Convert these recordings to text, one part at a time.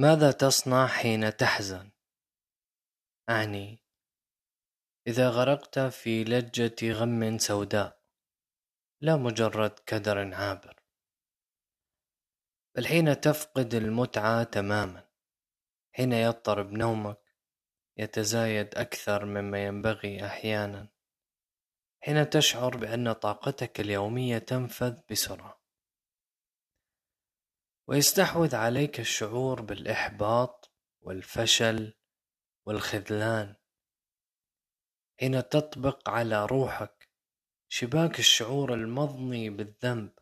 ماذا تصنع حين تحزن؟ أعني إذا غرقت في لجة غم سوداء لا مجرد كدر عابر بل حين تفقد المتعة تماما حين يضطرب نومك يتزايد أكثر مما ينبغي أحيانا حين تشعر بأن طاقتك اليومية تنفذ بسرعة ويستحوذ عليك الشعور بالإحباط والفشل والخذلان. حين تطبق على روحك شباك الشعور المضني بالذنب.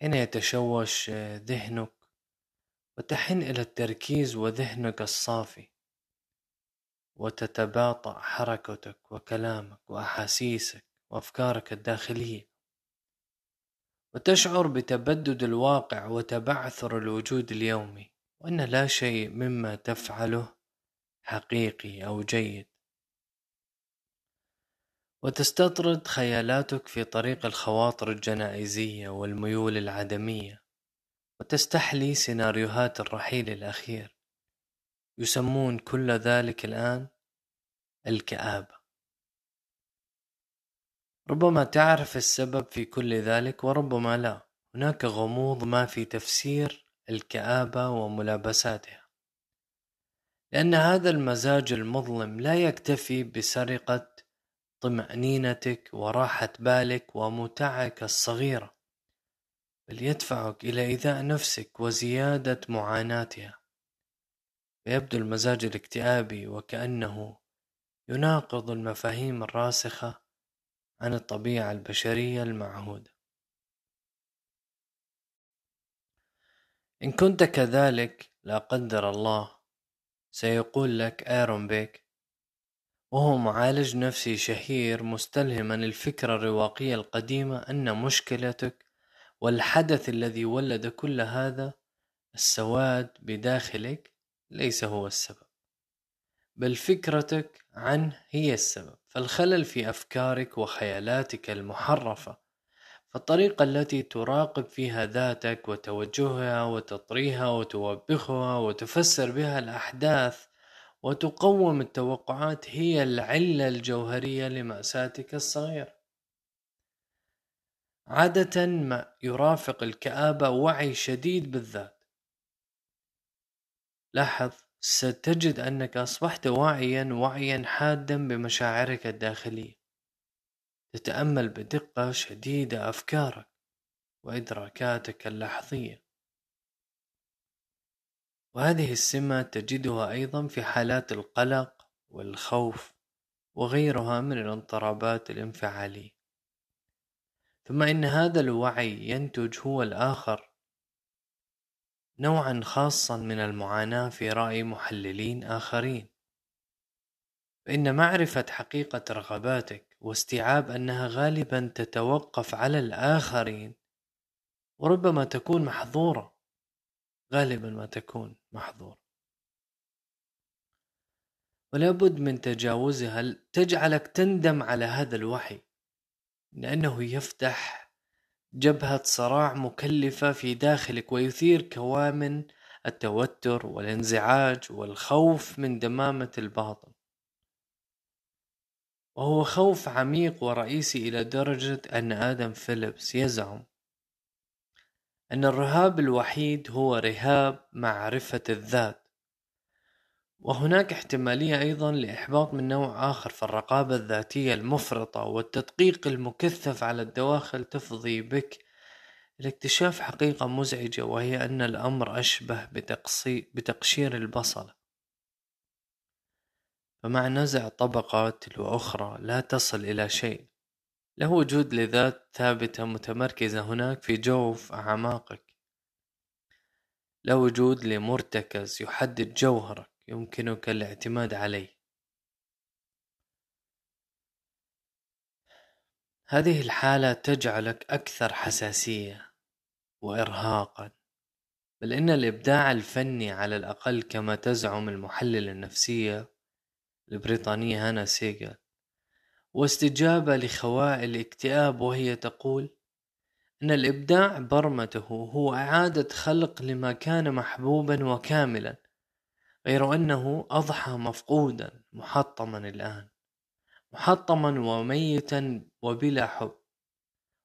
حين يتشوش ذهنك وتحن إلى التركيز وذهنك الصافي. وتتباطأ حركتك وكلامك وأحاسيسك وأفكارك الداخلية. وتشعر بتبدد الواقع وتبعثر الوجود اليومي وأن لا شيء مما تفعله حقيقي أو جيد. وتستطرد خيالاتك في طريق الخواطر الجنائزية والميول العدمية وتستحلي سيناريوهات الرحيل الأخير. يسمون كل ذلك الآن الكآبة. ربما تعرف السبب في كل ذلك وربما لا. هناك غموض ما في تفسير الكآبة وملابساتها. لأن هذا المزاج المظلم لا يكتفي بسرقة طمأنينتك وراحة بالك ومتعك الصغيرة بل يدفعك إلى إيذاء نفسك وزيادة معاناتها. فيبدو المزاج الاكتئابي وكأنه يناقض المفاهيم الراسخة عن الطبيعة البشرية المعهودة. إن كنت كذلك لا قدر الله سيقول لك آيرون بيك وهو معالج نفسي شهير مستلهما الفكرة الرواقية القديمة أن مشكلتك والحدث الذي ولد كل هذا السواد بداخلك ليس هو السبب بل فكرتك عنه هي السبب. فالخلل في أفكارك وخيالاتك المحرفة فالطريقة التي تراقب فيها ذاتك وتوجهها وتطريها وتوبخها وتفسر بها الأحداث وتقوم التوقعات هي العلة الجوهرية لمأساتك الصغيرة عادة ما يرافق الكآبة وعي شديد بالذات. لاحظ ستجد أنك أصبحت واعيا وعيا حادا بمشاعرك الداخلية. تتأمل بدقة شديدة أفكارك وإدراكاتك اللحظية. وهذه السمة تجدها أيضا في حالات القلق والخوف وغيرها من الاضطرابات الانفعالية. ثم إن هذا الوعي ينتج هو الآخر نوعا خاصا من المعاناة في رأي محللين آخرين. فإن معرفة حقيقة رغباتك واستيعاب أنها غالبا تتوقف على الآخرين وربما تكون محظورة. غالبا ما تكون محظورة. ولابد من تجاوزها تجعلك تندم على هذا الوحي لأنه يفتح جبهة صراع مكلفة في داخلك ويثير كوامن التوتر والانزعاج والخوف من دمامة الباطن. وهو خوف عميق ورئيسي إلى درجة أن آدم فيليبس يزعم أن الرهاب الوحيد هو رهاب معرفة الذات. وهناك احتمالية أيضا لإحباط من نوع آخر فالرقابة الذاتية المفرطة والتدقيق المكثف على الدواخل تفضي بك لاكتشاف حقيقة مزعجة وهي أن الأمر أشبه بتقشير البصلة فمع نزع طبقة تلو أخرى لا تصل إلى شيء. له وجود لذات ثابتة متمركزة هناك في جوف أعماقك. لا وجود لمرتكز يحدد جوهرك. يمكنك الاعتماد عليه. هذه الحالة تجعلك أكثر حساسية وإرهاقا بل إن الإبداع الفني على الأقل كما تزعم المحللة النفسية البريطانية هانا سيغل واستجابة لخواء الاكتئاب وهي تقول أن الإبداع برمته هو إعادة خلق لما كان محبوبا وكاملا غير أنه أضحى مفقودا محطما الآن. محطما وميتا وبلا حب.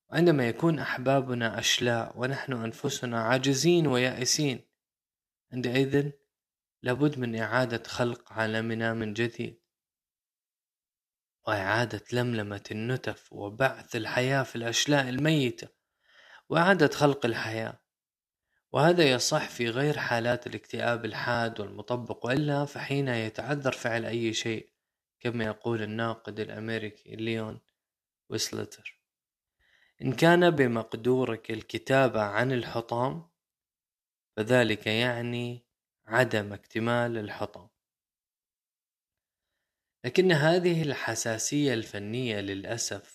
وعندما يكون أحبابنا أشلاء ونحن أنفسنا عاجزين ويائسين عندئذ لابد من إعادة خلق عالمنا من جديد. وإعادة لملمة النتف وبعث الحياة في الأشلاء الميتة. وإعادة خلق الحياة. وهذا يصح في غير حالات الاكتئاب الحاد والمطبق وإلا فحين يتعذر فعل أي شيء كما يقول الناقد الأمريكي ليون ويسلتر. إن كان بمقدورك الكتابة عن الحطام فذلك يعني عدم اكتمال الحطام. لكن هذه الحساسية الفنية للأسف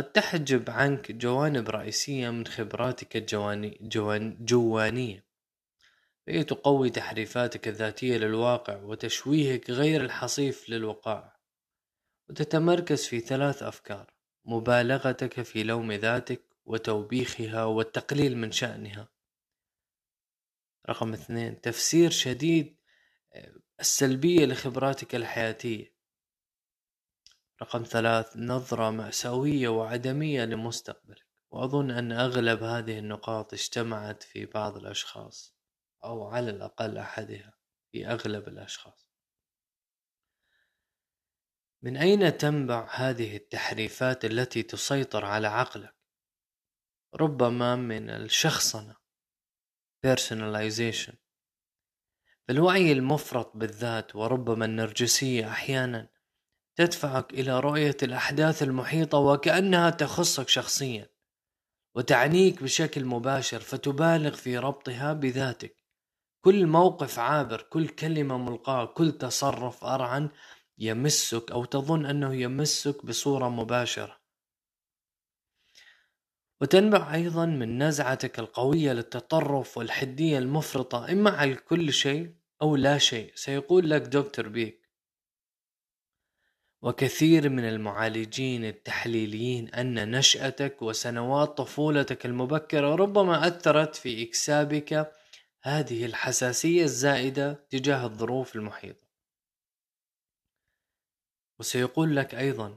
قد تحجب عنك جوانب رئيسية من خبراتك الجواني جوان جوانية. فهي تقوي تحريفاتك الذاتية للواقع وتشويهك غير الحصيف للوقائع. وتتمركز في ثلاث أفكار مبالغتك في لوم ذاتك وتوبيخها والتقليل من شأنها. رقم اثنين تفسير شديد السلبية لخبراتك الحياتية. رقم ثلاث نظرة مأساوية وعدمية لمستقبلك. وأظن أن أغلب هذه النقاط اجتمعت في بعض الأشخاص أو على الأقل أحدها في أغلب الأشخاص. من أين تنبع هذه التحريفات التي تسيطر على عقلك؟ ربما من الشخصنة personalization. الوعي المفرط بالذات وربما النرجسية أحيانا تدفعك إلى رؤية الأحداث المحيطة وكأنها تخصك شخصيا وتعنيك بشكل مباشر فتبالغ في ربطها بذاتك. كل موقف عابر كل كلمة ملقاة كل تصرف أرعن يمسك أو تظن أنه يمسك بصورة مباشرة. وتنبع أيضا من نزعتك القوية للتطرف والحدية المفرطة إما على كل شيء أو لا شيء. سيقول لك دكتور بيك وكثير من المعالجين التحليليين أن نشأتك وسنوات طفولتك المبكرة ربما أثرت في إكسابك هذه الحساسية الزائدة تجاه الظروف المحيطة. وسيقول لك أيضا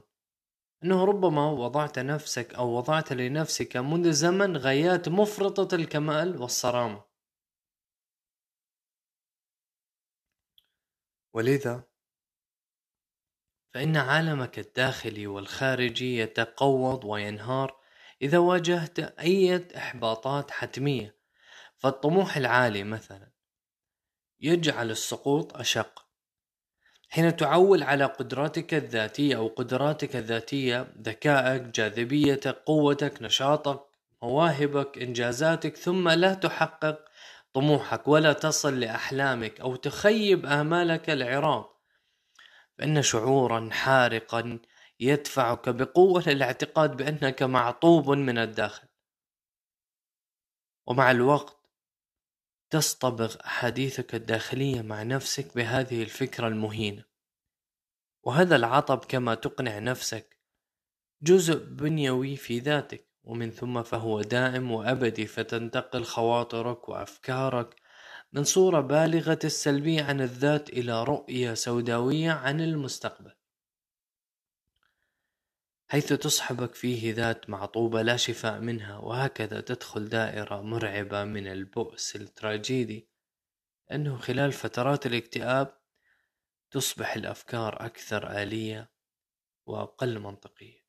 أنه ربما وضعت نفسك أو وضعت لنفسك منذ زمن غايات مفرطة الكمال والصرامة. ولذا فإن عالمك الداخلي والخارجي يتقوض وينهار إذا واجهت أي إحباطات حتمية. فالطموح العالي مثلا يجعل السقوط أشق. حين تعول على قدراتك الذاتية أو قدراتك الذاتية ذكائك جاذبيتك قوتك نشاطك مواهبك إنجازاتك ثم لا تحقق طموحك ولا تصل لأحلامك أو تخيب آمالك العراض فإن شعورا حارقا يدفعك بقوة للاعتقاد بأنك معطوب من الداخل. ومع الوقت تصطبغ أحاديثك الداخلية مع نفسك بهذه الفكرة المهينة. وهذا العطب كما تقنع نفسك جزء بنيوي في ذاتك ومن ثم فهو دائم وأبدي فتنتقل خواطرك وأفكارك من صورة بالغة السلبية عن الذات إلى رؤية سوداوية عن المستقبل. حيث تصحبك فيه ذات معطوبة لا شفاء منها وهكذا تدخل دائرة مرعبة من البؤس التراجيدي أنه خلال فترات الاكتئاب تصبح الأفكار أكثر آلية وأقل منطقية.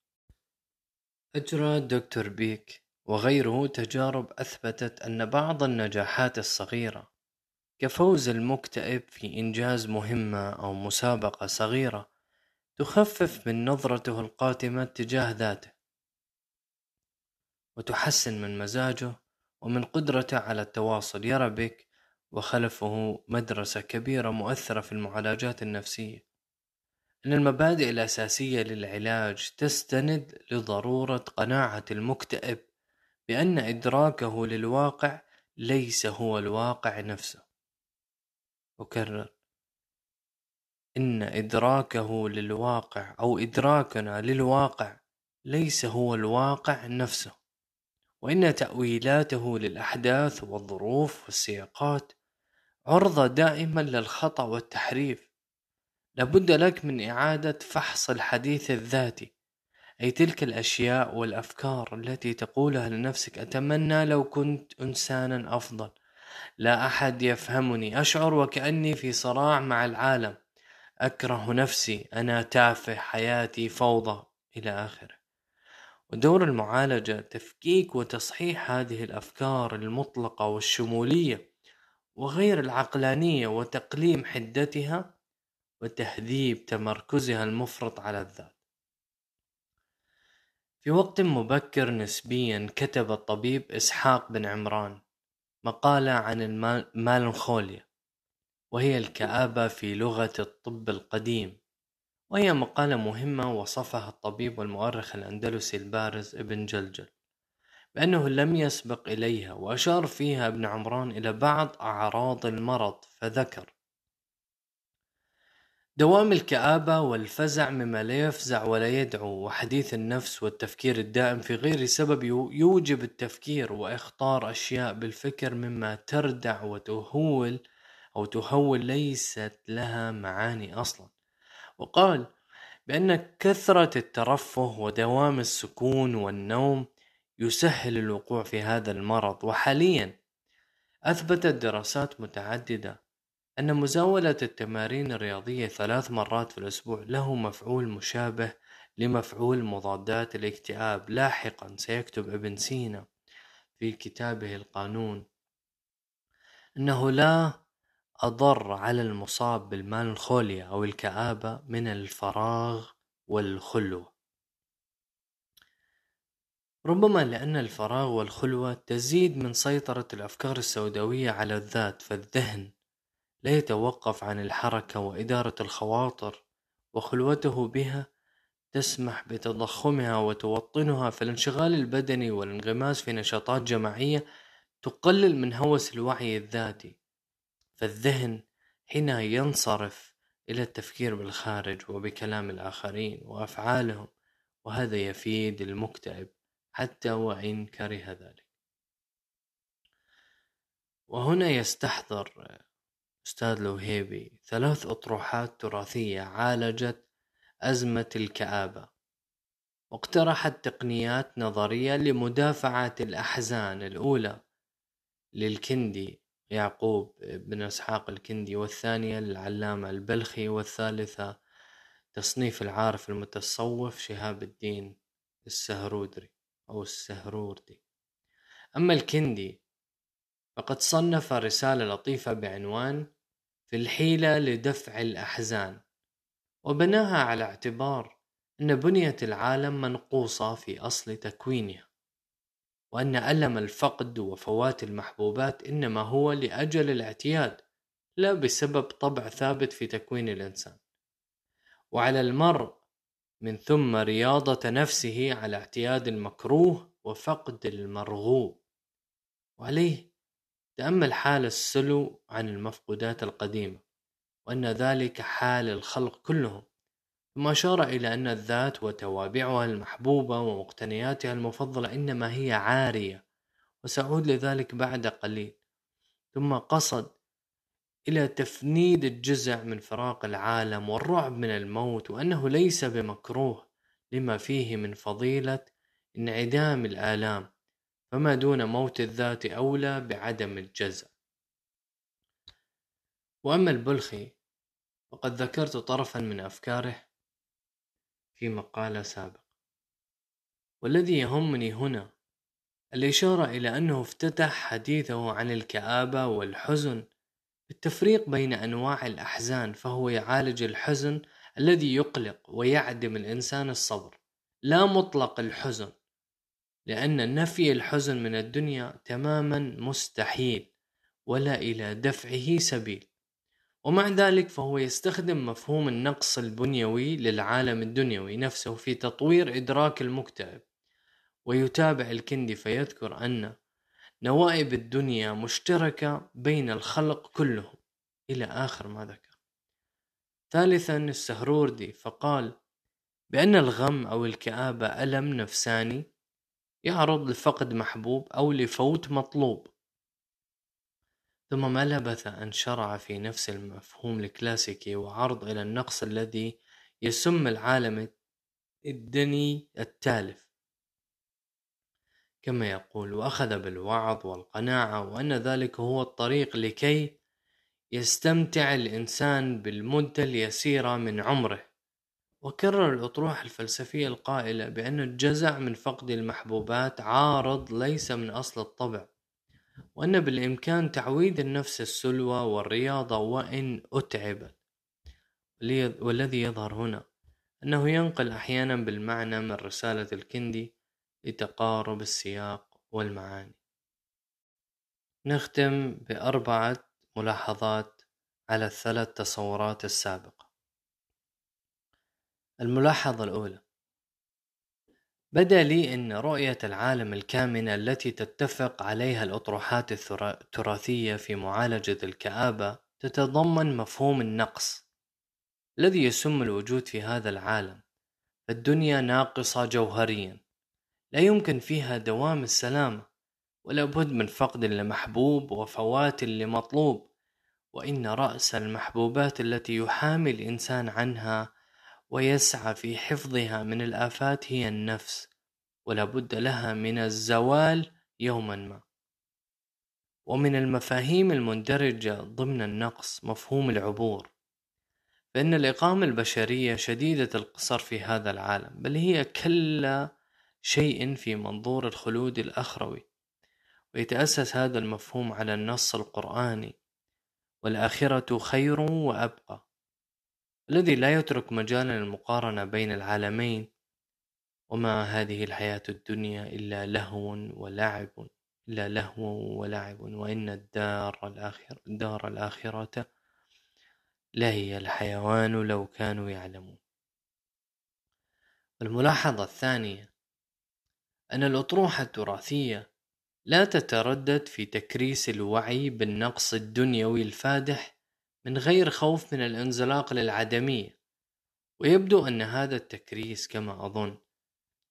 أجرى دكتور بيك وغيره تجارب أثبتت أن بعض النجاحات الصغيرة كفوز المكتئب في إنجاز مهمة أو مسابقة صغيرة تخفف من نظرته القاتمة تجاه ذاته وتحسن من مزاجه ومن قدرته على التواصل. يرى بك وخلفه مدرسة كبيرة مؤثرة في المعالجات النفسية. أن المبادئ الأساسية للعلاج تستند لضرورة قناعة المكتئب بأن إدراكه للواقع ليس هو الواقع نفسه. أكرر. إن إدراكه للواقع أو إدراكنا للواقع ليس هو الواقع نفسه وإن تأويلاته للأحداث والظروف والسياقات عرضة دائما للخطأ والتحريف. لابد لك من إعادة فحص الحديث الذاتي أي تلك الأشياء والأفكار التي تقولها لنفسك. أتمنى لو كنت إنسانا أفضل. لا أحد يفهمني. أشعر وكأني في صراع مع العالم. أكره نفسي. أنا تافه. حياتي فوضى. إلى آخره. ودور المعالجة تفكيك وتصحيح هذه الأفكار المطلقة والشمولية وغير العقلانية وتقليم حدتها وتهذيب تمركزها المفرط على الذات. في وقت مبكر نسبيا كتب الطبيب إسحاق بن عمران مقالة عن المالنخوليا وهي الكآبة في لغة الطب القديم وهي مقالة مهمة وصفها الطبيب والمؤرخ الأندلسي البارز ابن جلجل بأنه لم يسبق إليها وأشار فيها ابن عمران إلى بعض أعراض المرض فذكر دوام الكآبة والفزع مما لا يفزع ولا يدعو وحديث النفس والتفكير الدائم في غير سبب يوجب التفكير وإخطار أشياء بالفكر مما تردع وتهول أو تهول ليست لها معاني أصلا. وقال بأن كثرة الترفه ودوام السكون والنوم يسهل الوقوع في هذا المرض وحاليا أثبتت دراسات متعددة أن مزاولة التمارين الرياضية ثلاث مرات في الأسبوع له مفعول مشابه لمفعول مضادات الاكتئاب. لاحقا سيكتب ابن سينا في كتابه القانون أنه لا أضر على المصاب بالمالنخوليا أو الكآبة من الفراغ والخلوة. ربما لأن الفراغ والخلوة تزيد من سيطرة الأفكار السوداوية على الذات فالذهن لا يتوقف عن الحركة وإدارة الخواطر وخلوته بها تسمح بتضخمها وتوطنها فالانشغال البدني والانغماس في نشاطات جماعية تقلل من هوس الوعي الذاتي فالذهن حينها ينصرف إلى التفكير بالخارج وبكلام الآخرين وأفعالهم وهذا يفيد المكتئب حتى وإن كره ذلك. وهنا يستحضر أستاذ الوهيبي ثلاث أطروحات تراثية عالجت أزمة الكآبة. واقترحت تقنيات نظرية لمدافعة الأحزان الأولى للكندي يعقوب بن إسحاق الكندي والثانية للعلامة البلخي والثالثة تصنيف العارف المتصوف شهاب الدين السهرودري أو السهروردي أما الكندي فقد صنف رسالة لطيفة بعنوان في الحيلة لدفع الأحزان وبناها على اعتبار أن بنية العالم منقوصة في أصل تكوينها وأن ألم الفقد وفوات المحبوبات إنما هو لأجل الاعتياد لا بسبب طبع ثابت في تكوين الإنسان. وعلى المرء من ثم رياضة نفسه على اعتياد المكروه وفقد المرغوب وعليه تأمل حال السلو عن المفقودات القديمة وأن ذلك حال الخلق كلهم. ثم أشار إلى أن الذات وتوابعها المحبوبة ومقتنياتها المفضلة إنما هي عارية وسأعود لذلك بعد قليل. ثم قصد إلى تفنيد الجزع من فراق العالم والرعب من الموت وأنه ليس بمكروه لما فيه من فضيلة انعدام الآلام. فما دون موت الذات أولى بعدم الجزع. وأما البلخي فقد ذكرت طرفا من أفكاره في مقالة سابق والذي يهمني هنا الإشارة إلى أنه افتتح حديثه عن الكآبة والحزن بالتفريق بين أنواع الأحزان فهو يعالج الحزن الذي يقلق ويعدم الإنسان الصبر. لا مطلق الحزن لأن نفي الحزن من الدنيا تماما مستحيل ولا إلى دفعه سبيل. ومع ذلك فهو يستخدم مفهوم النقص البنيوي للعالم الدنيوي نفسه في تطوير إدراك المكتئب. ويتابع الكندي فيذكر أن نوائب الدنيا مشتركة بين الخلق كلهم. إلى آخر ما ذكر. ثالثا السهروردي فقال بأن الغم أو الكآبة ألم نفساني يعرض لفقد محبوب أو لفوت مطلوب. ثم ما لبث أن شرع في نفس المفهوم الكلاسيكي وعرض إلى النقص الذي يسم العالم الدني التالف. كما يقول وأخذ بالوعظ والقناعة وأن ذلك هو الطريق لكي يستمتع الإنسان بالمدة اليسيرة من عمره. وكرر الأطروحة الفلسفية القائلة بأن الجزع من فقد المحبوبات عارض ليس من أصل الطبع وأن بالإمكان تعويد النفس السلوى والرياضة وإن أتعبت. والذي يظهر هنا أنه ينقل أحيانا بالمعنى من رسالة الكندي لتقارب السياق والمعاني. نختم بأربعة ملاحظات على الثلاث تصورات السابقة. الملاحظة الأولى. بدأ لي أن رؤية العالم الكامنة التي تتفق عليها الأطروحات التراثية في معالجة الكآبة تتضمن مفهوم النقص الذي يسم الوجود في هذا العالم. الدنيا ناقصة جوهريا. لا يمكن فيها دوام السلامة ولا بد من فقد لمحبوب وفوات لمطلوب وإن رأس المحبوبات التي يحامي الإنسان عنها ويسعى في حفظها من الآفات هي النفس ولا بد لها من الزوال يوما ما. ومن المفاهيم المندرجة ضمن النقص مفهوم العبور فإن الإقامة البشرية شديدة القصر في هذا العالم بل هي كل شيء في منظور الخلود الأخروي. ويتأسس هذا المفهوم على النص القرآني والآخرة خير وأبقى. الذي لا يترك مجالا للمقارنة بين العالمين وما هذه الحياة الدنيا إلا لهو ولعب إلا لهو ولعب وإن الدار الآخرة الدار الآخرة لهي الحيوان لو كانوا يعلمون. الملاحظة الثانية أن الأطروحة التراثية لا تتردد في تكريس الوعي بالنقص الدنيوي الفادح من غير خوف من الانزلاق للعدمية. ويبدو أن هذا التكريس كما أظن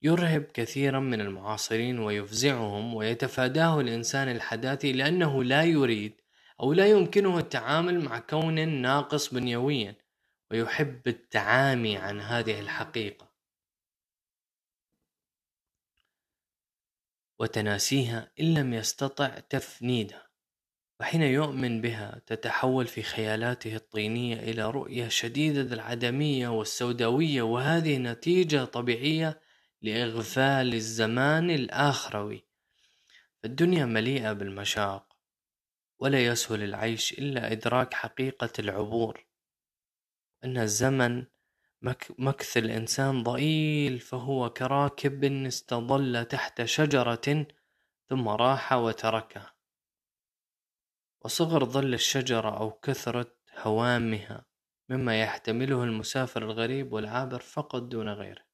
يرهب كثيرا من المعاصرين ويفزعهم ويتفاداه الإنسان الحداثي لأنه لا يريد أو لا يمكنه التعامل مع كون ناقص بنيويا ويحب التعامي عن هذه الحقيقة. وتناسيها إن لم يستطع تفنيدها. وحين يؤمن بها تتحول في خيالاته الطينية إلى رؤية شديدة العدمية والسوداوية وهذه نتيجة طبيعية لإغفال الزمان الآخروي. الدنيا مليئة بالمشاق ولا يسهل العيش إلا إدراك حقيقة العبور. أن الزمن مكث الإنسان ضئيل فهو كراكب استظل تحت شجرة ثم راح وتركها. وصغر ظل الشجرة أو كثرة هوامها مما يحتمله المسافر الغريب والعابر فقط دون غيره.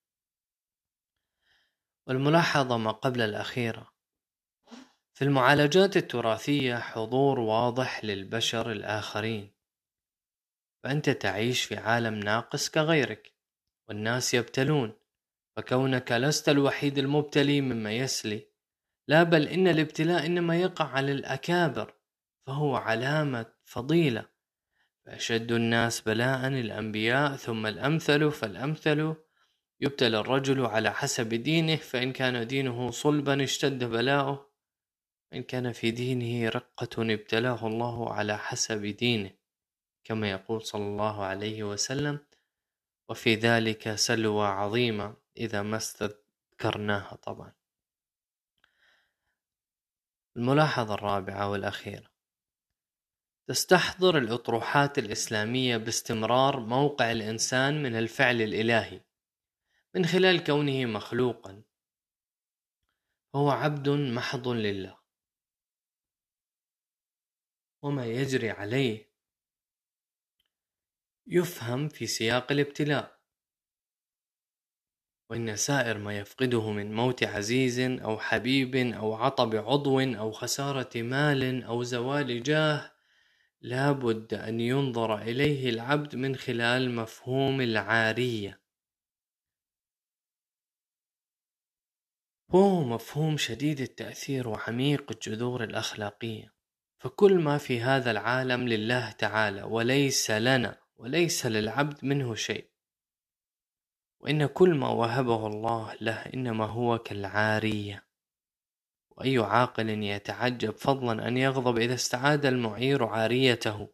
والملاحظة ما قبل الأخيرة في المعالجات التراثية حضور واضح للبشر الآخرين فأنت تعيش في عالم ناقص كغيرك والناس يبتلون فكونك لست الوحيد المبتلي مما يسلي لا بل إن الابتلاء إنما يقع على الأكابر فهو علامة فضيلة. فأشد الناس بلاء الأنبياء ثم الأمثل فالأمثل يبتلى الرجل على حسب دينه فإن كان دينه صلبا اشتد بلاؤه إن كان في دينه رقة ابتلاه الله على حسب دينه كما يقول صلى الله عليه وسلم وفي ذلك سلوى عظيمة إذا ما استذكرناها طبعا. الملاحظة الرابعة والأخيرة تستحضر الأطروحات الإسلامية باستمرار موقع الإنسان من الفعل الإلهي من خلال كونه مخلوقا. هو عبد محض لله. وما يجري عليه. يفهم في سياق الابتلاء. وإن سائر ما يفقده من موت عزيز أو حبيب أو عطب عضو أو خسارة مال أو زوال جاه لا بد أن ينظر إليه العبد من خلال مفهوم العارية. هو مفهوم شديد التأثير وعميق الجذور الأخلاقية. فكل ما في هذا العالم لله تعالى وليس لنا وليس للعبد منه شيء. وإن كل ما وهبه الله له إنما هو كالعارية. وأي عاقل يتعجب فضلا أن يغضب إذا استعاد المعير عاريته.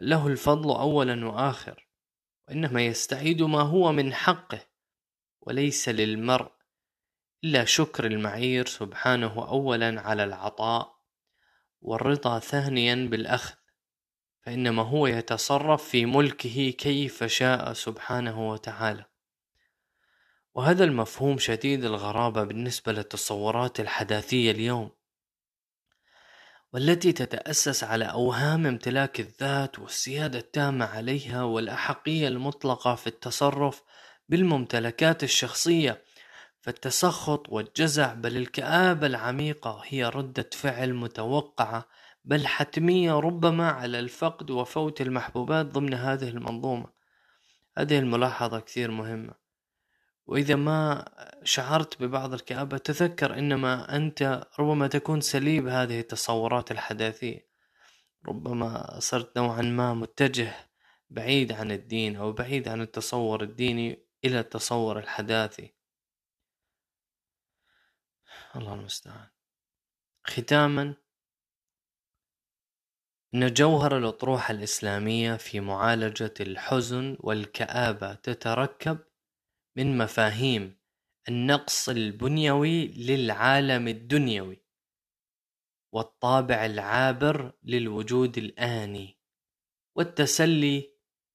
له الفضل أولا وآخر وإنما يستعيد ما هو من حقه وليس للمرء إلا شكر المعير سبحانه أولا على العطاء والرضا ثانيا بالأخذ. فإنما هو يتصرف في ملكه كيف شاء سبحانه وتعالى. وهذا المفهوم شديد الغرابة بالنسبة للتصورات الحداثية اليوم والتي تتأسس على أوهام امتلاك الذات والسيادة التامة عليها والأحقية المطلقة في التصرف بالممتلكات الشخصية. فالتسخط والجزع بل الكآبة العميقة هي ردة فعل متوقعة بل حتمية ربما على الفقد وفوت المحبوبات ضمن هذه المنظومة. هذه الملاحظة كثير مهمة. وإذا ما شعرت ببعض الكآبة تذكر إنما أنت ربما تكون سليب هذه التصورات الحداثية. ربما صرت نوعا ما متجه بعيد عن الدين أو بعيد عن التصور الديني إلى التصور الحداثي. الله المستعان. ختاما إن جوهر الأطروحة الإسلامية في معالجة الحزن والكآبة تتركب من مفاهيم النقص البنيوي للعالم الدنيوي والطابع العابر للوجود الآني والتسلي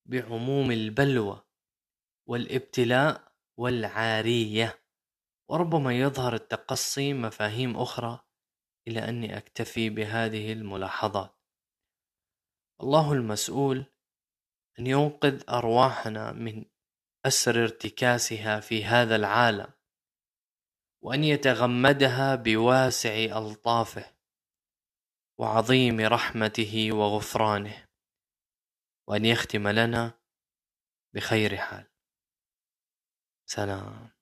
بعموم البلوى والابتلاء والعارية. وربما يظهر التقصي مفاهيم أخرى إلى أني أكتفي بهذه الملاحظات. الله المسؤول أن ينقذ أرواحنا من أسر ارتكاسها في هذا العالم وأن يتغمدها بواسع ألطافه وعظيم رحمته وغفرانه وأن يختم لنا بخير حال. سلام.